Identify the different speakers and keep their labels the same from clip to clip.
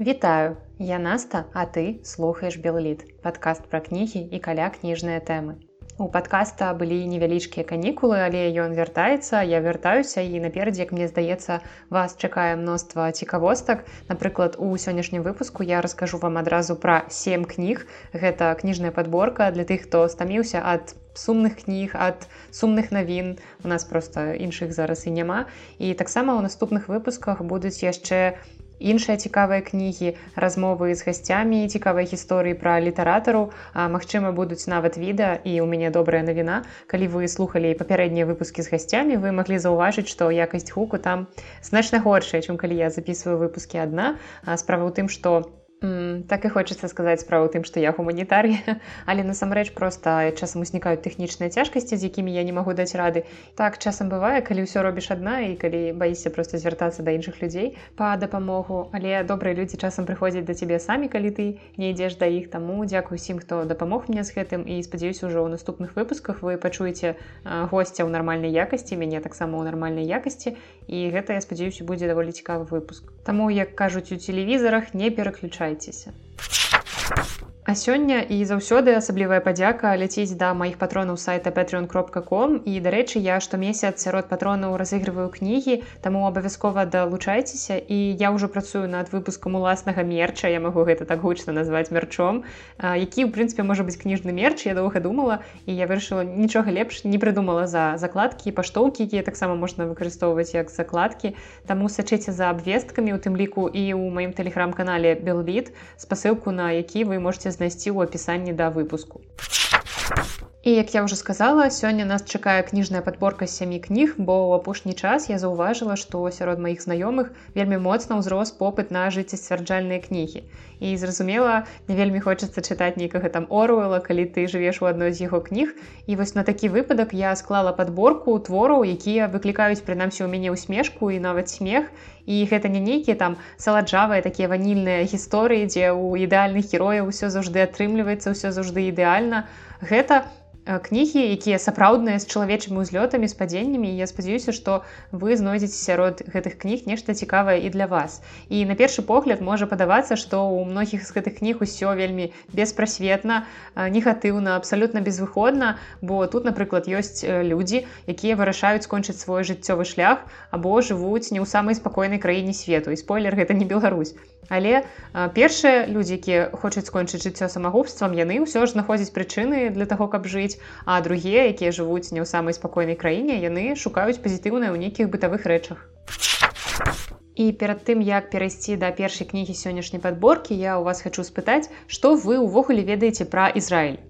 Speaker 1: Вітаю, я Наста, а ты слухаеш Белліт, падкаст пра кнігі і каля кніжныя тэмы. У падкаста былі невялічкія канікулы, але ён вяртаецца, я вяртаюся і наперадзе, як мне здаецца, вас чакае мноства цікавостак. Напрыклад, у сённяшнім выпуску я раскажу вам адразу пра сем кніг. Гэта кніжная падборка для тых, хто стаміўся ад сумных кніг, ад сумных навін. У нас проста іншых зараз і няма. І таксама ў наступных выпусках будуць яшчэ іншыя цікавыя кнігі размовы з гасцямі цікавай гісторыі пра літаратару Мачыма будуць нават відэа і у мяне добрая навіна. Калі вы слухали папярэднія выпускі з гасцямі вы маглі заўважыць што якасць гуку там значна горшая чым калі я записываю выпускі адна. Справа ў тым што так і хочацца сказаць справу тым, што я гуманітарый, але насамрэч проста часам узнікаюць тэхнічныя цяжкасці, з якімі я не магу даць рады. Так часам бывае, калі ўсё робіш адна і калі баіся проста звяртацца да іншых людзей па дапамогу. Але добрыя людзі часам прыходзяць да цябе самі, калі ты не ідзеш да іх таму дзякую усім, хто дапамог мне з гэтым і спадзяюся ўжо ў наступных выпусках вы пачуеце госця ў нармальнай якасці, мяне таксама ў нармальнай якасці і гэта я спадзяюся будзе даволі цікавы выпуск. Таму як кажуць у тэлевізарах не пераключаць спяшайцеся. А сёння і заўсёды асаблівая падзяка ляціць да маіх патронаў сайта patreon.com і дарэчы я штомесяц сярод патронаў разыгрываю кнігі таму абавязкова далучайцеся. І я ўжо працую над выпускам уласнага мерча я магу гэта так гучна назваць мерчом які ў прынцыпе можа быць кніжны мерч я доўга думала і я вырашыла нічога лепш не прыдумала за закладкі паштоўкі якія таксама можна выкарыстоўваць як закладкі. Таму сачыце за абвесткамі у тым ліку і ў маім тэлеграм-канале белбіт спасылку на які вы можете знайсці ў апісанні да выпуску. І як я ўжо сказала, сёння нас чакае кніжная падборка сямі кніг, бо ў апошні час я заўважыла, што сярод маіх знаёмых вельмі моцна ўзрос попыт на жыццесцвярджальныя кнігі. І зразумела, не вельмі хочацца чытаць нейкага там оруэла, калі ты жывеш у адной з яго кніг. І вось на такі выпадак я склала падборку твораў, якія выклікаюць прынамсі ў мяне ўсмешку і нават смех. І гэта не нейкія там саладжавыя такія ванільныя гісторыі, дзе ў ідэальных герояў усё заўжды атрымліваецца ўсё заўжды ідэальна. Гэта кнігі якія сапраўдныя з чалавечымі ўзлётамі з падзеннямі я спадзяюся што вы знойдзеце сярод гэтых кніг нешта цікавае і для вас. І на першы погляд можа падавацца што ў многіх з гэтых кніг усё вельмі беспрасветна негатыўна абсалютна безвыходна. Бо тут напрыклад ёсць людзі якія вырашаюць скончыць свой жыццёвы шлях або жывуць не ў самай спакойнай краіне свету і спойлер гэта не Беларусь але першыя людзі якія хочуць скончыць жыццё самагубствам яны ўсё ж знаходзяць прычыны для таго каб жыць. А другія якія жывуць не ў самай спакойнай краіне яны шукаюць пазітыўныя ў нейкіх бытавых рэчах. І перад тым як перайсці да першай кнігі сённяшняй падборкі я ў вас хочу спытаць што вы ўвогуле ведаеце пра Ізраіль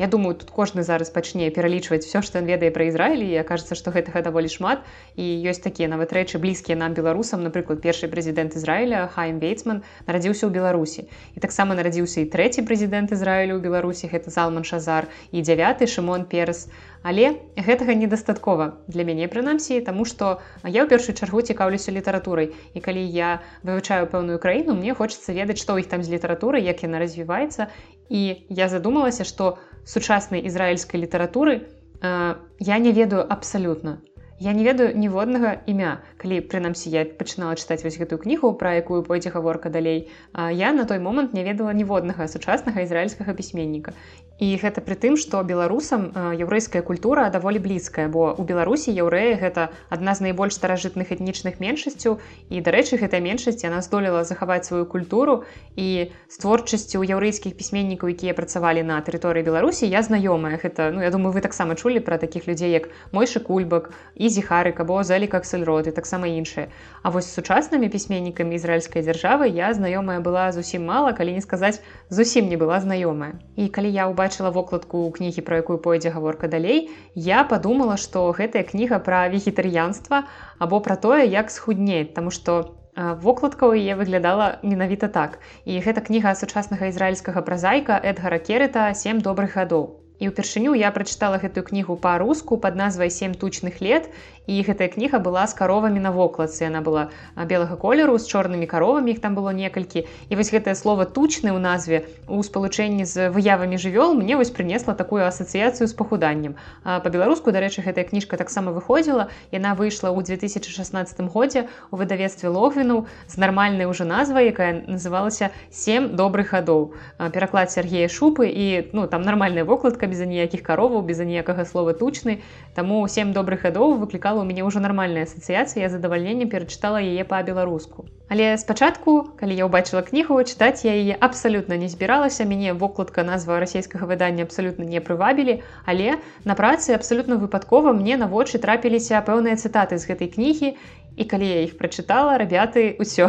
Speaker 1: Я думаю тут кожны зараз пачне пералічваць все што ён ведае пра Ізраілі і кажется што гэтага даволі шмат. І ёсць такія нават рэчы блізкія нам беларусам. Напрыклад першы прэзідэнт Ізраіля хайм вейцман нарадзіўся ў беларусі. І таксама нарадзіўся і трэці прэзідэнт Ізраілю ў беларусі гэта залман шазар і дзявяты шымон перс але гэтага недастаткова для мяне прынамсі таму што я ў першую чаргу цікаўлюся літаратурай. І калі я вывучаю пэўную краіну мне хочацца ведаць што іх там з літаратуры як яна развіваецца. І я задумалася што у сучаснай ізраільскай літаратуры э, я не ведаю абсалютна. Я не ведаю ніводнага імя. Калі прынамсі я пачынала чытаць вось гэтую кнігу пра якую пойдзе гаворка далей я на той момант не ведала ніводнага сучаснага ізраільскага пісьменніка і гэта пры тым што беларусам яўрэйская культура даволі блізкая бо у беларусі яўрэі гэта адна з найбольш старажытных этнічных меншасцю і дарэчы гэтая меншасць яна здолела захаваць сваю культуру. І з творчасцю яўрэйскіх пісьменнікаў якія працавалі на тэрыторыі беларусі я знаёмая. Гэта ну я думаю вы таксама чулі пра такіх людзей як мойшы кульбак і зіхарык або залі как сельрод і таксама іншыя. А вось сучаснымі пісьменнікамі ізраільскай дзяржавы я знаёмая была зусім мала калі не сказаць зусім не была знаёмая. І калі я ўбачыла вокладку кнігі про якую пойдзе гаворка далей я подумала что гэтая кніга пра вегетарыянства або пра тое як схуднець тому что вокладка ў яе выглядала менавіта так. І гэта кніга сучаснага ізраільскага празайка эдгара керета сем добрых гадоў і ўпершыню я прачытала гэтую кнігу па-руску под назвай сем тучных лет і гэтая кніга была з каровамі на вокладцы. Яна была белага колеру з чорнымі каровамі іх там было некалькі. І вось гэтае слово тучны ў назве у спалучэнні з выявамі жывёл мне вось прынесла такую асацыяцыю з пахуданнем. По-беларуску дарэчы гэтая кніжка таксама выходзіла. Яна выйшла ў 2016 годзе у выдавецтве логвіну з нармальнай уже назвай якая называлася семь добрых гадоў пераклад Сергея шупы і ну там нармальная вокладка без ніякіх кароваў без ніякага слова тучны таму семь добрых гадоў выклікала у мяне ўжо нармальная асацыяцыя задавальнення перачытала яе па-беларуску але спачатку калі я ўбачыла кнігу чытаць я яе абсалютна не збіралася мяне вокладка назва расійскага выдання абсалютна не прывабілі але на працы абсалютна выпадкова мне на вочы трапіліся пэўныя цытаты з гэтай кнігі і калі я іх прачытала рабяты ўсё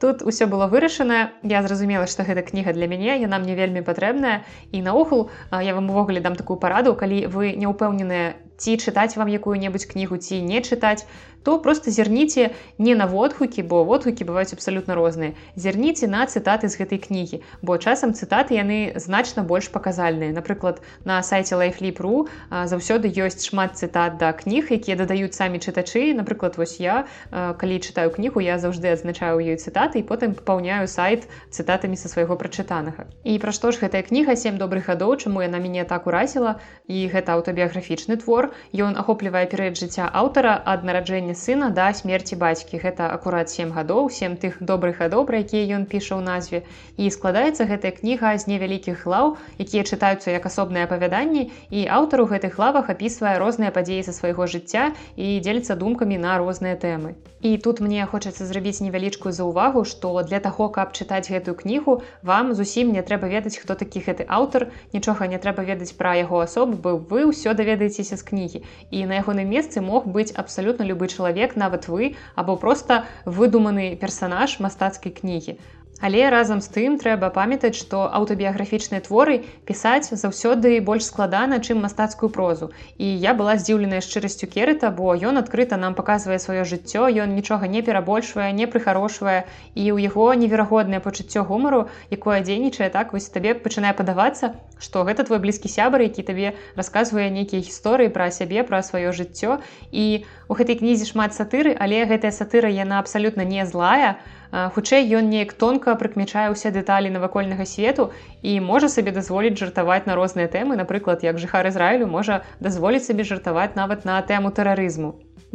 Speaker 1: тут усё было вырашана я зразумела што гэта кніга для мяне яна мне вельмі патрэбная. І наогул я вам увогуле дам такую параду калі вы не ўпэўненыя ці чытаць вам якую-небудзь кнігу ці не чытаць то просто зірніце не на водгукі бо водгукі бываюць абсалютна розныя. Зірніце на цытаты з гэтай кнігі бо часам цытаты яны значна больш паказальныя. Напрыклад на сайте лайфліп.ру заўсёды ёсць шмат цытат да кніг якія дадаюць самі чытачы. Напрыклад вось я калі чытаю кнігу я заўжды адзначаю ёй цытаты і потым папаўняю сайт цытатамі са свайго прачытанага. І пра што ж гэтая кніга сем добрых гадоў чаму яна мяне так уразіла? І гэта аўтабіяграфічны твор. Ён ахоплівае перыяд жыцця аўтара ад нараджэння сына да смерці бацькі. Гэта акурат 7 гадоў сем тых добрых гадоў пра якія ён піша ў назве. І складаецца гэтая кніга з невялікіх глаў якія чытаюцца як асобныя апавяданні і аўтару гэтых главах апісвае розныя падзеі са свайго жыцця і дзеліцца думкамі на розныя тэмы і тут мне хочацца зрабіць невялічкую заўвагу што для таго каб чытаць гэтую кнігу вам зусім не трэба ведаць хто такі гэты аўтар нічога не трэба ведаць пра яго асобу бо вы ўсё даведаецеся з кнігі. І на ягоным месцы мог быць абсалютна любы чалавек нават вы або проста выдуманы персанаж мастацкай кнігі Але разам з тым трэба памятаць, што аўтабіяграфічныя творы пісаць заўсёды больш складана, чым мастацкую прозу. І я была здзіўленая шчырасцю керыта, бо ён адкрыта нам паказвае сваё жыццё, ён нічога не перабольшвае, не прыхарошвае і ў яго неверагоднае пачуццё гумару, якое дзейнічае так вось табе пачынае падавацца, што гэта твой блізкі сябар, які табе расказвае нейкія гісторыі пра сябе, пра сваё жыццё. І у гэтай кнізе шмат сатыры, але гэтая сатыра яна абсалютна не злая, хутчэй ён неяк тонка прыкмячае ўсе дэталі навакольнага свету і можа сабе дазволіць жартаваць на розныя тэмы напрыклад як жыхар ізраілю можа дазволіць сабе жартаваць нават на тэму тэрарызму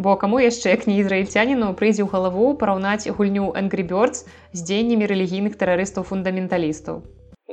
Speaker 1: бо каму яшчэ як не ізраільцяніну прыйдзе ў галаву параўнаць гульню энгрибёрдс з дзеяннямі рэлігійных тэрарыстаў фундаменталістаў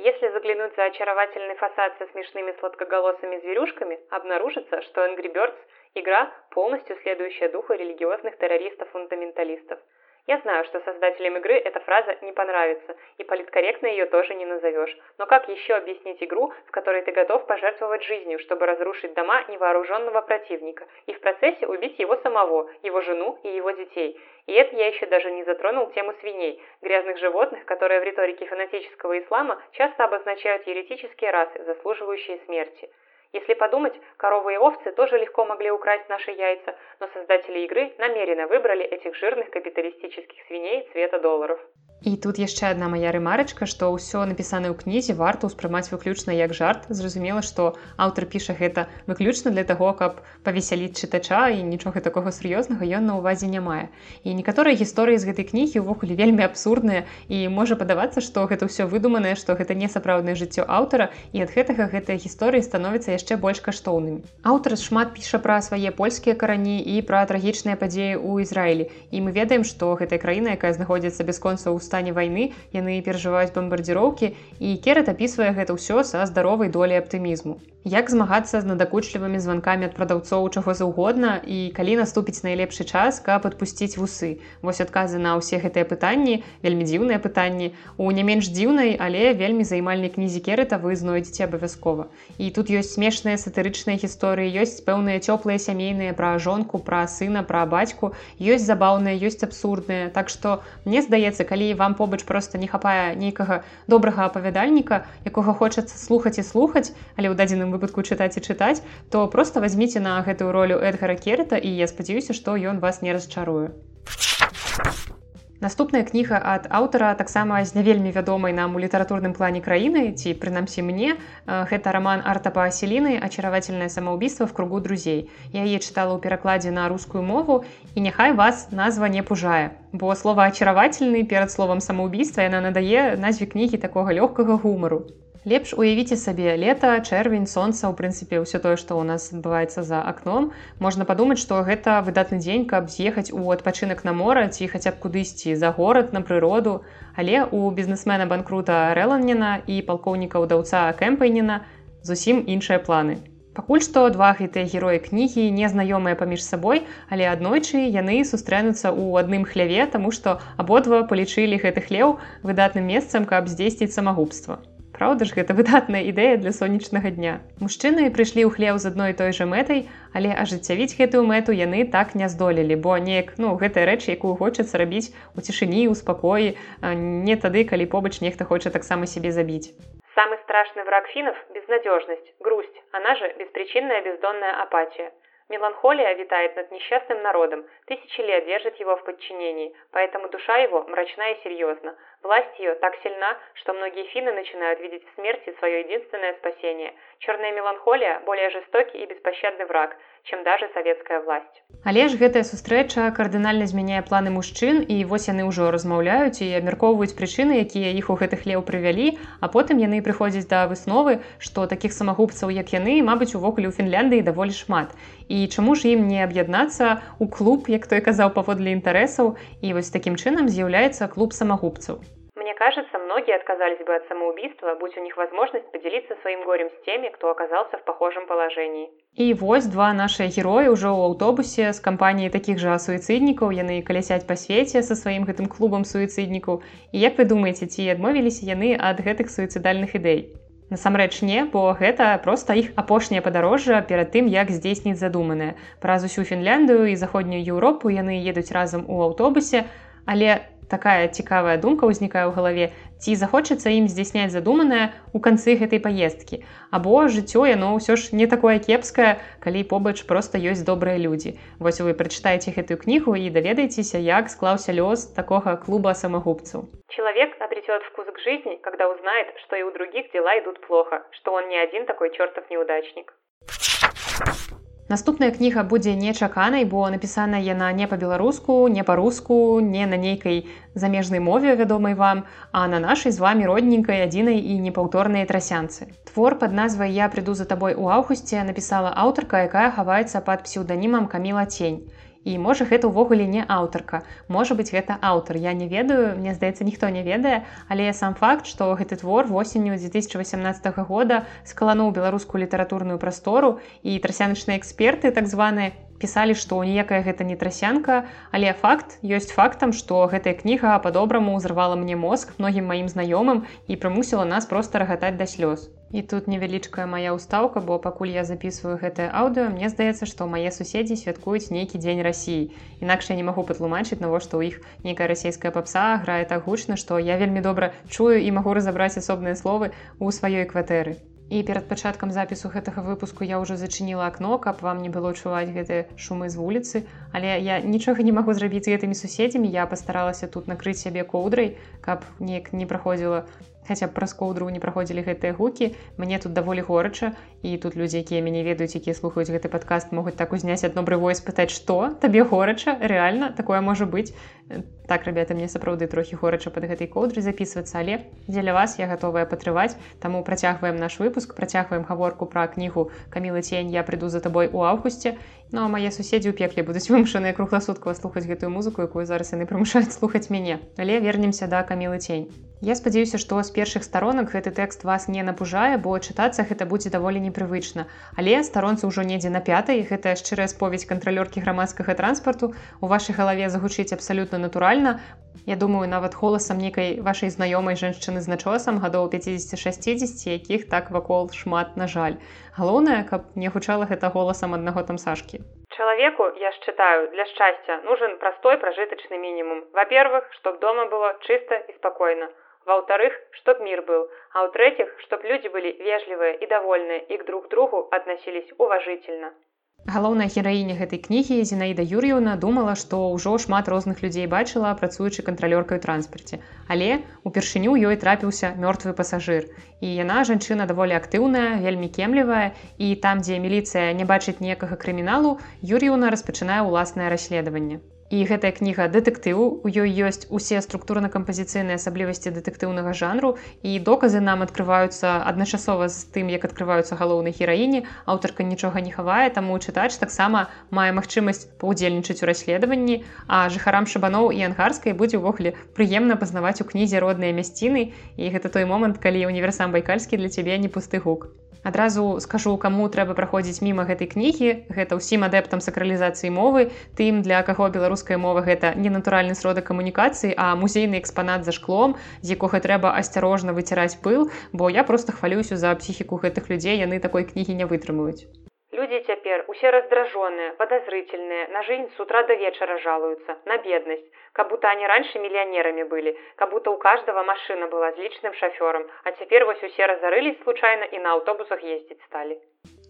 Speaker 2: Если заглянуть за очаровательный фасад со смешными сладкоголосыми зверюшками, обнаружится, что Angry Birds – игра, полностью следующая духу религиозных террористов-фундаменталистов – я знаю, что создателям игры эта фраза не понравится, и политкорректно ее тоже не назовешь. Но как еще объяснить игру, в которой ты готов пожертвовать жизнью, чтобы разрушить дома невооруженного противника, и в процессе убить его самого, его жену и его детей? И это я еще даже не затронул тему свиней, грязных животных, которые в риторике фанатического ислама часто обозначают еретические расы, заслуживающие смерти. Если подумать, коровы и овцы тоже легко могли украсть наши яйца, но создатели игры намеренно выбрали этих жирных капиталистических свиней цвета долларов.
Speaker 1: І тут яшчэ одна моя рэмарачка, што ўсё напісана ў кнізе варта ўспрымаць выключна як жарт. Зразумела, што аўтар піша гэта выключна для таго, каб павесяліць чытача і нічога такога сур'ёзнага ён на ўвазе не мае. І некаторыя гісторыі з гэтай кнігі ўвогуле вельмі абсурдныя і можа падавацца, што гэта ўсё выдуманае, што гэта не сапраўднае жыццё аўтара і ад гэтага гэтыя гісторыі становяцца яшчэ больш каштоўнымі. Аўтар шмат піша пра свае польскія карані і пра трагічныя падзеі ў Ізраілі. І мы ведаем, што гэтая краіна, якая знаходзіцца бясконца ў стане вайны яны перажываюць бамбардзіроўкі і керат апісвае гэта ўсё са здаровай долей аптымізму. Як змагацца з надакучлівымі званкамі ад прадаўцоў чаго заўгодна і калі наступіць найлепшы час каб адпусціць вусы? Вось адказы на ўсе гэтыя пытанні вельмі дзіўныя пытанні. У не менш дзіўнай але вельмі займальнай кнізе керыта вы знойдзеце абавязкова. І тут ёсць смешныя сатырычныя гісторыі ёсць пэўныя цёплыя сямейныя пра жонку пра сына пра бацьку ёсць забаўныя ёсць абсурдныя. Так што мне здаецца калі вам побач просто не хапае нейкага добрага апавядальніка якога хочацца слухаць і слухаць але ў дадзеным выпадку чытаць і чытаць то просто возьмите на гэтую ролю эдгара керта і я спадзяюся што ён вас не расчарую Наступная кніга ад аўтара таксама з не вельмі вядомай нам у літаратурным плане краіны ці прынамсі мне гэта роман артапа аселіны ачаравательное самоубийство в кругу друзей я яе чытала ў перакладзе на рускую мову і няхай вас назва не пужае бо слова ачаравательны перад словам самоубийства яна надае назве кнігі такога лёгкага гумару лепш уявіце сабе лета чэрвень сонца ў прынцыпе ўсё тое што ў нас адбываецца за акном. Можна падумаць што гэта выдатны дзень каб з'ехаць у адпачынак на мора ці хаця б кудысьці за горад на прыроду. Але у бізнесмена банкрута рэланніна і палкоўніка ўдаўца кэмпайніна зусім іншыя планы. Пакуль што два гэтыя героі кнігі незнаёмыя паміж сабой, але аднойчы яны сустрэнуцца ў адным хляве, таму што абодва палічылі гэты хлеў выдатным месцам, каб здзейсціць самагубства. Праўда ж гэта выдатная ідэя для сонечнага дня. Мужчыны прыйшлі ў хлеў з адной той жа мэтай, але ажыццявіць гэтую мэту яны так не здолелі, бо неяк ну гэтая рэч, якую хочацца рабіць у цішыні ў спакоі, не тады, калі побач нехта хоча таксама сябе забіць.
Speaker 2: Самы страшны враг фінов безнадежнасць, грусть, она же беспричинная бездонная апатия. Меланхолия витает над несчастным народом, тысячи лет держит его в подчинении, поэтому душа его мрачна и серьезна. Власть ее так сильна, что многие финны начинают видеть в смерти свое единственное спасение. Черная меланхолия – более жестокий и беспощадный враг, чем даже советская власть.
Speaker 1: Але ж гэтая сустрэча кардынальна змяняе планы мужчын і вось яны ўжо размаўляюць і абмяркоўваюць прычыны, якія іх у гэтых леў прывялі, а потым яны прыходзяць да высновы, што такіх самагубцаў, як яны, мабыць, увогуле ў Фінляндыі даволі шмат. І чаму ж ім не аб'яднацца ў клуб, як той казаў паводле інтарэсаў і вось такім чынам з'яўляецца клуб самагубцаў.
Speaker 2: Мне кажется, многие отказались бы от самоубийства, будь у них возможность поделиться своим горем с теми, кто оказался в похожем положении.
Speaker 1: І вось два нашыя героі ўжо ў аўтобусе з кампаніяй такіх жа суіцыднікаў яны калясяць па свеце са сваім гэтым клубам суіцыднікаў. І як вы думаеце, ці адмовіліся яны ад гэтых суіцыдальных ідэй? Насамрэч не, бо гэта проста іх апошняе падарожжа перад тым, як здзейсніць задуманае. Праз усю Фінляндыю і заходнюю Еўропу яны едуць разам у аўтобусе, але такая цікавая думка ўзнікае ў галаве. Ці захочацца ім здзяйсняць задуманае ў канцы гэтай паездкі? Або жыццё яно ўсё ж не такое кепскае калі побач проста ёсць добрыя людзі. Вось вы прачытаеце гэтую кнігу і даведаецеся як склаўся лёс такога клуба самагубцаў.
Speaker 2: Человек обретет вкус к жизни когда узнает что и у других дела идут плохо что он не один такой чертов неудачник
Speaker 1: Наступная кніга будзе нечаканай, бо напісана яна не па-беларуску, не па-руску, не на нейкай замежнай мове вядомай вам, а на нашай з вами родненькай адзінай і непаўторныя трасянцы. Твор пад назвай я прыду за табой у аўгусце напісала аўтарка, якая хаваецца пад псеўданімам каміла цень і можа гэта ўвогуле не аўтарка. Можа быть гэта аўтар. Я не ведаю мне здаецца ніхто не ведае але сам факт што гэты твор восенню 2018 года скалануў беларускую літаратурную прастору і трасяначныя эксперты так званыя пісалі што ніякая гэта не трасянка але факт ёсць фактам што гэтая кніга па-добраму ўзрывала мне мозг многім маім знаёмым і прымусіла нас проста рагатаць да слёз І тут невялічкая моя ўстаўка, бо пакуль я записываю гэтае аўдыо, мне здаецца, што мае суседзі святкуюць нейкі дзень рассіі. Інакш я не магу патлумачыць навошта ў іх нейкая расійская папса грае так гучна, што я вельмі добра чую і магу разабраць асобныя словы ў сваёй кватэры. І перад пачаткам запісу гэтага выпуску я ўжо зачыніла акно, каб вам не было чуваць гэтыя шумы з вуліцы. Але я нічога не магу зрабіць з гэтымі суседзямі. Я пастаралася тут накрыць сябе коўдрай, каб неяк не праходзіла хаця б праз коўдру не праходзілі гэтыя гукі мне тут даволі горача. І тут людзі якія мяне ведаюць якія слухаюць гэты падкаст могуць так узняць адно брывой спытаць што табе горача? Рэальна такое можа быць? Так ребята мне сапраўды трохі горача под гэтай коўдры записывацца але дзеля вас я готовая патрываць. Таму працягваем наш выпуск працягваем гаворку пра кнігу камілы цень я прыду за табой у августе Ну а мае суседзі ў пекле будуць вымушаныя кругласуткава слухаць гэтую музыку, якую зараз яны прымушаюць слухаць мяне. Але вернемся да камілы цень. Я спадзяюся, што з першых старонак гэты тэкст вас не напужае, бо чытацца гэта будзе даволі непрывычна. Але старонцы ўжо недзе на пятай, гэта шчырая споведь кантралёркі грамадскага транспарту у вашай галаве загучыць абсалютна натуральна. Я думаю, нават голасам нейкай вашай знаёмай жанчыны з начосам гадоў 50-60, якіх так вакол шмат на жаль. Галоўнае, каб не гучала гэта голасам аднаго там сашкі.
Speaker 2: Человеку, я считаю, для счастья нужен простой прожиточный минимум. Во-первых, чтобы дома было чисто и спокойно. Во-вторых, чтоб мир был. А в-третьих, чтоб люди были вежливые и довольные и к друг другу относились уважительно.
Speaker 1: Галоўная гераіня гэтай кнігі Зінаіда Юр'еўна думала, што ўжо шмат розных людзей бачыла, працуючы кантралёркай у транспарце. Але упершыню ёй трапіўся мёртвы пасажыр. І яна жанчына даволі актыўная, вельмі кемлівая і там, дзе міліцыя не бачыць некага крыміналу, Юр'еўна распачынае ўласнае расследаванне і гэтая кніга дэтэктыву у ёй ёсць усе структурна-кампазіцыйныя асаблівасці дэтэктыўнага жанру. І доказы нам адкрываюцца адначасова з тым як адкрываюцца галоўнай гераіні аўтарка нічога не хавае таму чытач таксама мае магчымасць паўдзельнічаць у расследаванні а жыхарам шабаноў і ангарскай будзе ўвогуле прыемна пазнаваць у кнізе родныя мясціны і гэта той момант калі універсам байкальскі для цябе не пусты гук адразу скажу каму трэба праходзіць міма гэтай кнігі. Гэта ўсім адэптам сакралізацыі мовы тым для каго беларуская мова гэта не натуральны сродак камунікацыі а музейны экспанат за шклом з якога трэба асцярожна выціраць пыл бо я просто хвалююся за псіхіку гэтых людзей яны такой кнігі не вытрымаюць
Speaker 2: Люди цяпер усе раздраженыя, подозрительныя, на жизнь с утра до вечера жалуются, на бедность, как будто они раньше миллионерами были, как будто у каждого машина была с личным шофером, а теперь вось усе разорылись случайно и на автобусах ездить стали.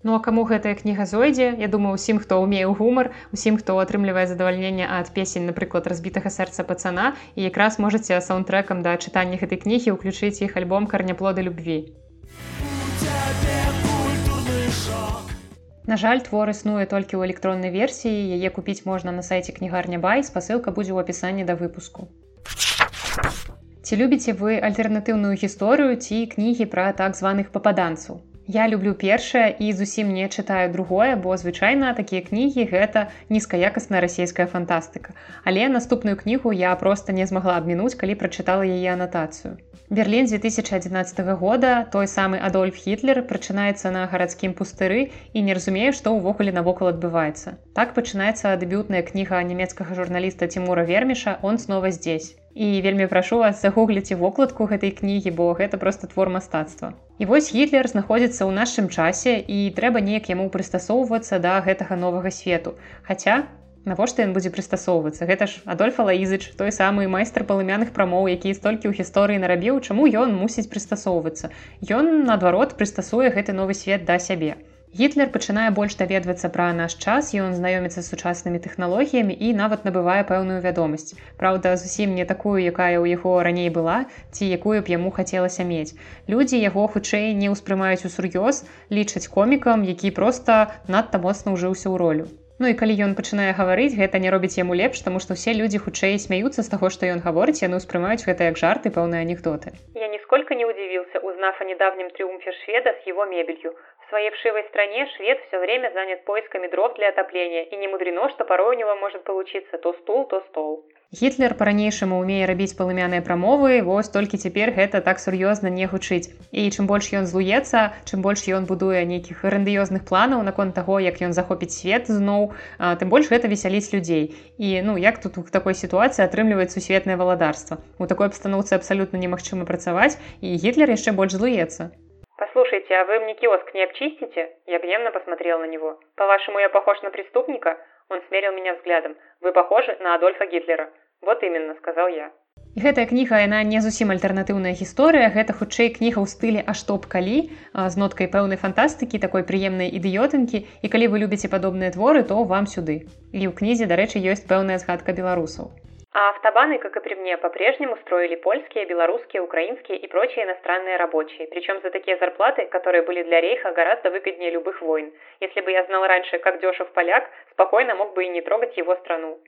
Speaker 1: Ну а каму гэтая кніга зойдзе, я думаю усім, хто ўмеў гумар, усім, хто атрымлівае задавальненне ад песень, напрыклад, разбітага сэрца пацана і якраз можаце саундтрекам да чытання гэтай кнігі ўключыць іх альбом карняплоды любві. На жаль, твор існуе толькі ў электроннай версіі, яе купіць можна на сайце кнігарня бай, спасылка будзе ў апісанні да выпуску. Ці любіце вы альтэрнатыўную гісторыю ці кнігі пра так званых пападанцаў? Я люблю першае і зусім не чытаю другое, бо звычайна такія кнігі гэта нізкаякасная расійская фантастыка. Але наступную кнігу я проста не змагла абмінуць, калі прачытала яе анатацыю. Берлін 2011 года той самы Адольф Хітлер прачынаецца на гарадскім пустыры і не разумее, што ўвогуле навокал адбываецца. Так пачынаецца дэбютная кніга нямецкага журналіста Тимура Верміша он снова здесь. І вельмі прашу вас загугліце вокладку гэтай кнігі, бо гэта проста твор мастацтва. І вось гітлер знаходзіцца ў нашым часе і трэба неяк яму прыстасоўвацца да гэтага новага свету. Хаця навошта ён будзе прыстасоўвацца гэта ж адольфа лаізыч той самы майстар палымяных прамоў які столькі ў гісторыі нарабіў чаму ён мусіць прыстасоўвацца ён наадварот прыстасуе гэты новы свет да сябе гітлер пачынае больш даведвацца пра наш час ён знаёміцца з сучаснымі тэхналогіямі і нават набывае пэўную вядомасць Праўда зусім не такую якая ў яго раней была ці якую б яму хацелася мець людзі яго хутчэй не ўспрымаюць усур'ёз лічаць комікам які проста надта моцна ўжыўся ў ролю Ну і калі ён пачынае гаварыць, гэта не робіць яму лепш, таму што ўсе людзі хутчэй смяюцца з таго, што ён гаворыць, яны ўспрымаюць гэта як жарты пэўныя анекдоты.
Speaker 2: Я нисколько не удивился, узнав о недавнем триумфе шведа с его мебелью. В своей вшивой стране швед все время занят поисками дров для отопления, и не мудрено, что порой у него может получиться то стул, то стол.
Speaker 1: Гітлер па-ранейшаму ўмее рабіць палымяныя прамовы, вось толькі цяпер гэта так сур'ёзна не гучыць. І чым больш ён злуецца, чым больш ён будуе нейкіх грандыёзных планаў наконт таго, як ён захопіць свет зноў, тым больш гэта весяліць людзей. І ну як тут у такой сітуацыі атрымліваць сусветнае валадарства. У такой абстаноўцы абсалютна немагчыма працаваць і гітлер яшчэ больш злуецца.
Speaker 2: Послушайте, а вы мне киоск не обчистите? Я гневно посмотрел на него. По-вашему, я похож на преступника? Он смерил меня взглядом. Вы похожи на Адольфа Гитлера. Вот именно, сказал я.
Speaker 1: І гэтая кніга яна не зусім альтэрнатыўная гісторыя гэта хутчэй кніга ў стылі а што б калі з ноткай пэўнай фантастыкі такой прыемнай ідыётынкі і калі вы любіце падобныя творы то вам сюды і ў кнізе дарэчы ёсць пэўная згадка беларусаў
Speaker 2: А автобаны, как и при мне, по-прежнему строили польские, белорусские, украинские и прочие иностранные рабочие, причем за такие зарплаты, которые были для рейха гораздо выгоднее любых войн. Если бы я знал раньше, как дешев поляк, спокойно мог бы и не трогать его страну.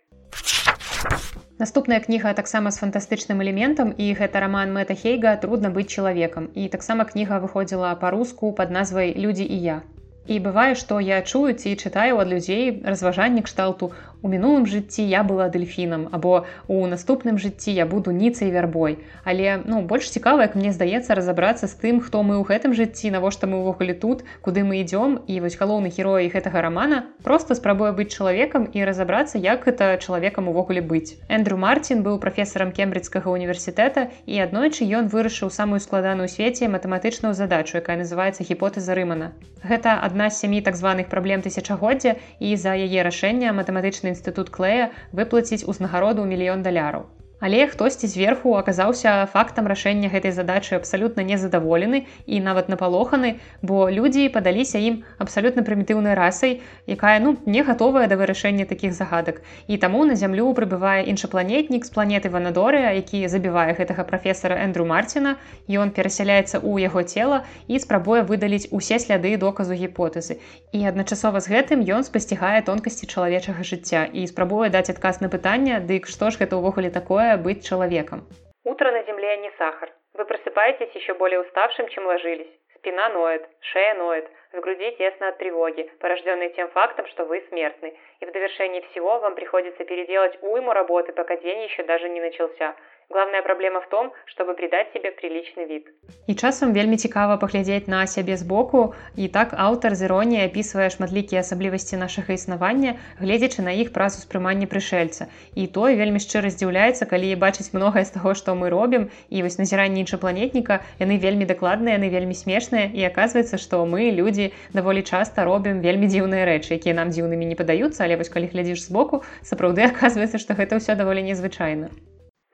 Speaker 1: Наступная кніга таксама з фантастычным элементам і гэта роман Мэта Хейга трудно быць чалавекам. І таксама кніга выходзіла па-руску пад назвай людзі і я. І бывае, што я чую ці чытаю ад людзей разважанне кшталту у мінулым жыцці я была дельфінам або у наступным жыцці я буду ніцай вярбой. Але ну больш цікава як мне здаецца разаобрацца з тым хто мы ў гэтым жыцці навошта мы ўвогуле тут куды мы ідём. І вось галоўны герой гэтага рамана просто спрабуе быць чалавекам і разаобрацца як гэта чалавекам увогуле быць. Эндрю мартин быў прафесарам кембрыцкага універсітэта і аднойчы ён вырашыў самую складаную свеце матэматычную задачу якая называется гіпотэза рымана гэта адна з сямі так званых праблем тысячагоддзя і за яе рашэння матэматычна інстытут клея выплаціць узнагароду ў мільён даляраў. Але хтосьці зверху аказаўся фактам рашэння гэтай задачы абсалютна незадаволены і нават напалоханы, бо людзі падаліся ім абсалютна прымітыўнай расай, якая ну не гатовая да вырашэння такіх загадак. І таму на зямлю прыбывае іншапланетнік з планеты Ванадорыя, які забівае гэтага прафесара Эндрю Марціна. Ён перасяляецца ў яго цела і спрабуе выдаліць усе сляды доказу гіпотэзы. І адначасова з гэтым ён спасцігае тонкасці чалавечага жыцця і спрабуе даць адказ на пытанне, дык што ж гэта ўвогуле такое такое быть человеком.
Speaker 2: Утро на земле не сахар. Вы просыпаетесь еще более уставшим, чем ложились. Спина ноет, шея ноет, в груди тесно от тревоги, порожденной тем фактом, что вы смертны. И в довершении всего вам приходится переделать уйму работы, пока день еще даже не начался. Главная праблема в том, чтобы придать себе приличный вид.
Speaker 1: І часам вельмі цікава паглядзець на сябе збоку і так аўтар з іроніяй апісвае шматлікія асаблівасці нашага існавання, гледзячы на іх працу спрымання прышельца. І той вельмі шчыра здзіўляецца, калі бачыць многае з таго, што мы робім і вось назіранне іншапланетніка яны вельмі дакладныя, яны вельмі смешныя і аказваецца, што мы людзі даволі часта робім вельмі дзіўныя рэчы, якія нам дзіўнымі не падаюцца, але вось калі глядзіш збоку, сапраўды аказваецца, што гэта ўсё даволі незвычайна.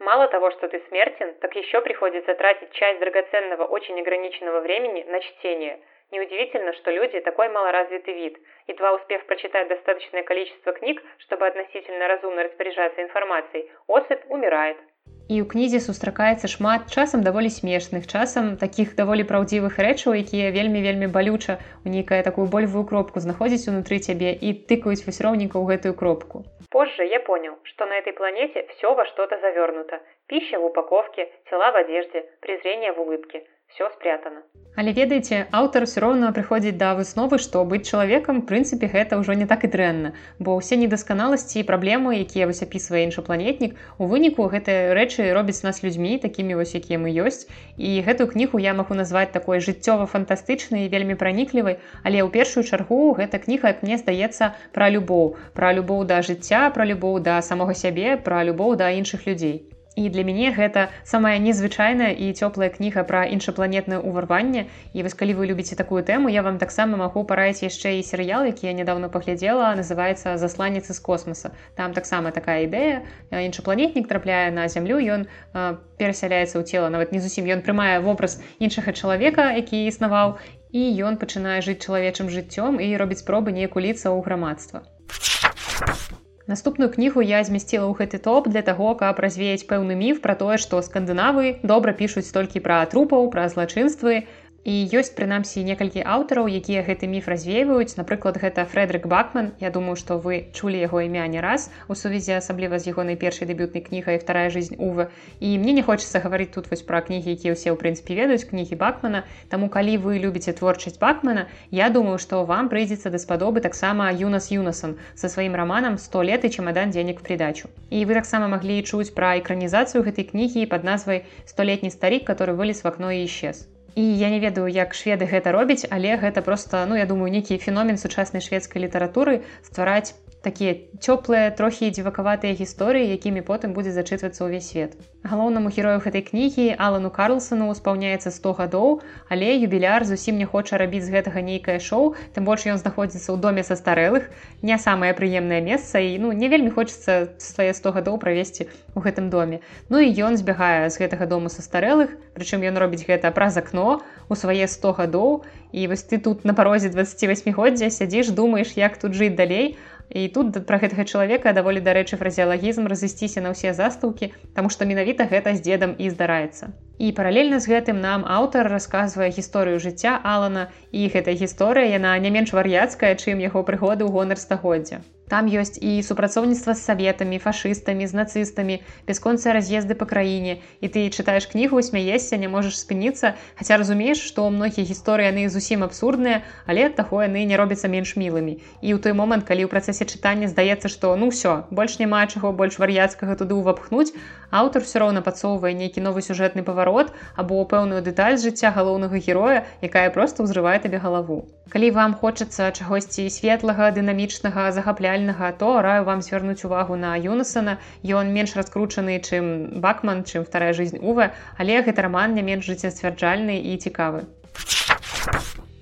Speaker 2: Мало того, что ты смертен, так еще приходится тратить часть драгоценного, очень ограниченного времени на чтение. Неудивительно, что люди – такой малоразвитый вид, едва успев прочитать достаточное количество книг, чтобы относительно разумно распоряжаться информацией, особь умирает.
Speaker 1: І ў кнізе сустракаецца шмат часам даволі смешных часам такіх даволі праўдзівых рэчаў, якія вельмі вельмі балюча у нейкая такую болевую кропку знаходзіць унутры цябе і тыкаюць васроўніка ў гэтую кропку.
Speaker 2: Позже я понял, что на этой планете все во что-то завернуто. Пища в упаковке, тела в одежде, презрение в улыбке. Все спрятано.
Speaker 1: Але ведаеце, аўтар ўсё роўна прыходзіць да высновы, што быць чалавекам прынцыпе гэта ўжо не так і дрэнна, бо ўсе недасканаласці і праблемы, якія вось апісвае іншапланетнік, у выніку гэтыя рэчы робяць нас людзьмі такімі вось якія мы ёсць. І гэтую кнігу я магу назваць такой жыццёва-фантастычнай і вельмі праніклівай, але ў першую чаргу гэта кніга, як мне здаецца пра любоў, пра любоў да жыцця, пра любоў да самога сябе, пра любоў да іншых людзей. І для мяне гэта самая незвычайная і цёплая кніга пра іншапланетнае ўварванне. І вось калі вы любіце такую тэму, я вам таксама магу параіць яшчэ і серыял, які я нядаўна паглядзела, называецца засланніцы з космоса. Там таксама такая ідэя. іншапланетнік трапляе на зямлю, ён перасяляецца ў цела, нават не зусім ён прымае вобраз іншага чалавека, які існаваў і ён пачынае жыць чалавечым жыццём і робіць спробы неяк уліцца ў грамадства. Наступную кнігу я змясціла ў гэты топ для таго, каб развеяць пэўны міф пра тое, што скандынавы добра пішуць толькі пра трупаў, пра злачынствы, і ёсць прынамсі некалькі аўтараў якія гэты міф развейваюць. Напрыклад гэта фредрик бакман. Я думаю что вы чулі яго імя не раз у сувязі асабліва з ягонай першай дэбютнай кнігай вторая жизнь увы і мне не хочется гаварыць тут вось пра кнігі якія ўсе ў прынцыпе ведаюць кнігі бакмана. Таму калі вы любіце творчасць бакмана Я думаю что вам прыйдзецца даспадобы таксама юнас юнасан со сваім романам 100 лет і чемадан денег придачу і вы таксама маглі чуць пра экранізацыю гэтай кнігі под назвай столетний старик который вылез в окно і исчез І я не ведаю, як шведы гэта робяць, але гэта проста ну я думаю, нейкі феномен сучаснай шведскай літаратуры ствараць такія цёплыя трохі дзівакаватыя гісторыі якімі потым будзе зачытвацца ўвесь свет. Галоўнаму герою гэтай кнігі алану карлсону успаўняецца 100 гадоў але юбіляр зусім не хоча рабіць з гэтага нейкае шоу тым больш ён знаходзіцца ў доме са старэлых не самае прыемнае месца і ну не вельмі хочацца свае 100 гадоў правесці у гэтым доме. Ну і ён збягае з гэтага дому са старэлых прычым ён робіць гэта праз акно у свае 100 гадоў і вось ты тут на парозе 28годдзя сядзіш думаеш як тут жыць далей а І тут пра гэтага чалавека даволі дарэчы фразеалагізм разысціся на ўсе застаўкі, таму што менавіта гэта з дзедам і здараецца. І паралельна з гэтым нам аўтар расказвае гісторыю жыцця Алана і гэтая гісторыя яна не менш вар'яцкая, чым яго прыгоды ў гонар стагоддзя. Там ёсць і супрацоўніцтва з саветамі, фашыстамі, з нацыстамі, бясконцыя раз'езды па краіне. І ты чытаеш кнігу, смяешся, не можаш спыніцца, хаця разумееш, што многія гісторыі яны зусім абсурдныя, але ад таго яны не робяцца менш мілымі. І ў той момант, калі ў працэсе чытання здаецца, што ну ўсё, больш няма чаго больш вар'яцкага туды ўвапхнуць, аўтар все роўна пацоўвае нейкі новы сюжэтны паварот або пэўную дэталь жыцця галоўнага героя, якая проста ўзрывае табе галаву. Калі вам хочацца чагосьці светлага, дынамічнага, захапля рэальнага то раю вам звярнуць увагу на юнасана ён менш раскручаны чым бакман чым вторая жизнь увы але гэты роман не менш жыццясцвярджальны і цікавы.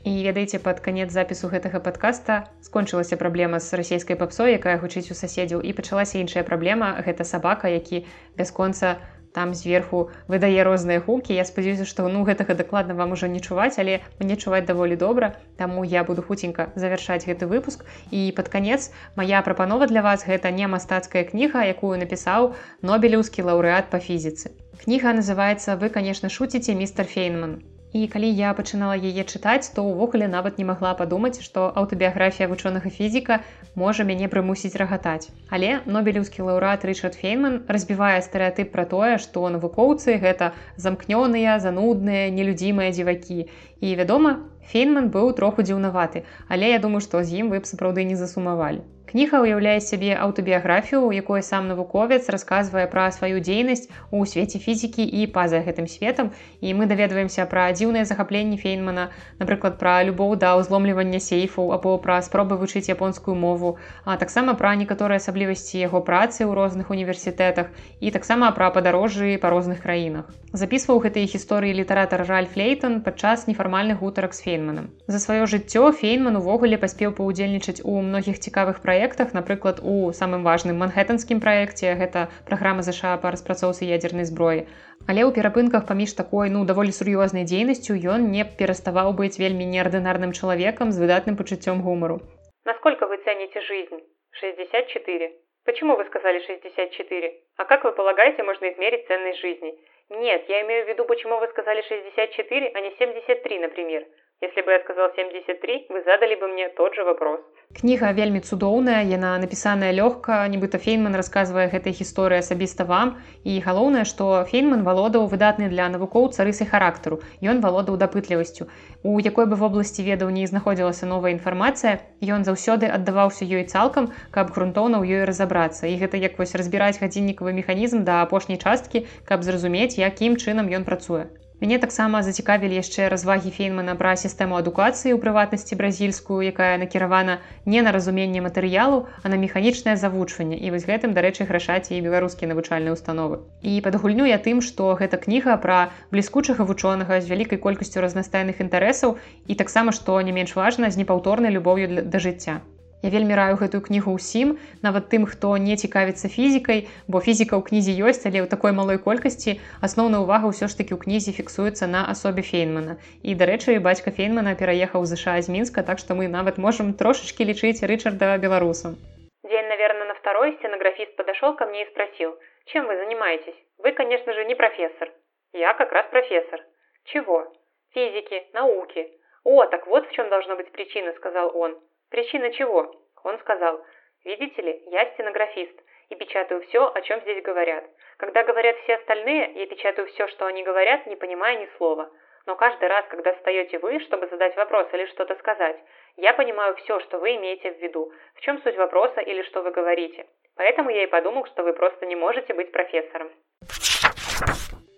Speaker 1: І ведаеце пад канец запісу гэтага падкаста скончылася праблема з расійскай папсой, якая гучыць у суседзяў і пачалася іншая праблема. Гэта сабака, які бясконца там зверху выдае розныя гукі. Я спадзяюся, што ну гэтага дакладна вам ужо не чуваць, але мне чуваць даволі добра. Таму я буду хуценька завяршаць гэты выпуск. І пад канец моя прапанова для вас гэта не мастацкая кніга, якую напісаў нобелеўскі лаўрэат па фізіцы. Кніга называется вы, конечно, шуціце містер Фейнман. І калі я пачынала яе чытаць, то ўвогуле нават не магла падумаць, што аўтабіяграфія вучонага фізіка можа мяне прымусіць рагатаць. Але нобелеўскі лаўрат Рчард Фейнман разбівае стэеатып пра тое, што навукоўцы гэта замкнёныя, занудныя, нелюдзімыя дзівакі. І вядома, Фейнман быў троху дзіўнаваты, але я думаю, што з ім вы б сапраўды не засумавалі. Кніга ўяўляе сябе аўтабіяграфію, у якой сам навуковец расказвае пра сваю дзейнасць у свеце фізікі і па-за гэтым светам. І мы даведваемся пра дзіўныя захапленні фейнмана, напрыклад, пра любоў да ўзломлівання сейфаў або пра спробы вучыць японскую мову, а таксама пра некаторыя асаблівасці яго працы ў розных універсітэтах і таксама пра падарожжы па розных краінах. Запісваў гэтыя гісторыі літаратар Ральф Лейтон падчас нефармальных гутарак з фейнманам. За сваё жыццё фейнман увогуле паспеў паўдзельнічаць у многіх цікавых праектах праектах. Напрыклад у самым важным манхэттанскім праекце гэта праграма ЗША па распрацоўцы ядзернай зброі. Але ў перапынках паміж такой ну даволі сур'ёзнай дзейнасцю ён не пераставаў быць вельмі неардынарным чалавекам з выдатным пачуццём гумару.
Speaker 2: Насколько вы цените жизнь? 64 почему вы сказали 64 а как вы полагаете можно измерить ценность жизни? Нет я имею в виду почему вы сказали 64 а не 73 например Если бы я сказал 73, вы задали бы мне тот же вопрос.
Speaker 1: Кніга вельмі цудоўная, яна напісаная лёгка, нібыта Фейнман расказвае гэтай гісторыі асабіста вам. І галоўнае, што Фейнман валодаў выдатны для навукоўца рысы характару. Ён валодаў дапытлівасцю. У якой бы вобласці ведаў не знаходзілася новая інфармацыя, ён заўсёды аддаваўся ёй цалкам, каб грунтоўна ў ёй разабрацца. І гэта як вось разбіраць гадзіннікавы механізм да апошняй часткі, каб зразумець, якім чынам ён працуе. Мяне таксама зацікавілі яшчэ развагі фейнмана пра сістэму адукацыі ў прыватнасці бразільскую, якая накіравана не на разуменне матэрыялу, а на механічнае завучванне і вось гэтым, дарэчы, грашаць і беларускія навучальныя установы. І падгульню я тым, што гэта кніга пра бліскучага вучонага з вялікай колькасцю разнастайных інтарэсаў і таксама, што не менш важна з непаўторнай любоўю да жыцця. Я вельмі раю гэтую кнігу ўсім, нават тым, хто не цікавіцца фізікай, бо фізіка ў кнізе ёсць, але ў такой малой колькасці асноўная ўвага ўсё ж такі ў кнізе фіксуецца на асобе фейнмана. І дарэчы, бацька фейнмана пераехаў ЗША з мінска, так што мы нават можам трошачки лічыць Рчарда беларусам.
Speaker 2: День, наверное, на второй стенографист подошел ко мне и спросил, чем вы занимаетесь? Вы, конечно же, не профессор. Я как раз профессор. Чего? Физики, науки. О, так вот в чем должна быть причина, сказал он. Причина чего? Он сказал, видите ли, я стенографист и печатаю все, о чем здесь говорят. Когда говорят все остальные, я печатаю все, что они говорят, не понимая ни слова. Но каждый раз, когда встаете вы, чтобы задать вопрос или что-то сказать, я понимаю все, что вы имеете в виду, в чем суть вопроса или что вы говорите. Поэтому я и подумал, что вы просто не можете быть профессором.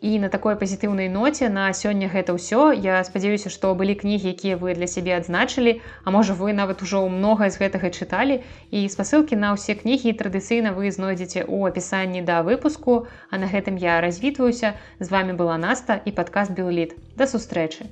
Speaker 1: І на такой пазітыўнай ноце на сёння гэта ўсё. Я спадзяюся, што былі кнігі, якія вы для сябе адзначылі, А можа вы нават ужо многа з гэтага чыталі. І спасылкі на ўсе кнігі традыцыйна вы знойдзеце ў апісанні да выпуску, А на гэтым я развітваюся. З вами была Наста і падкаст Белліт. Да сустрэчы.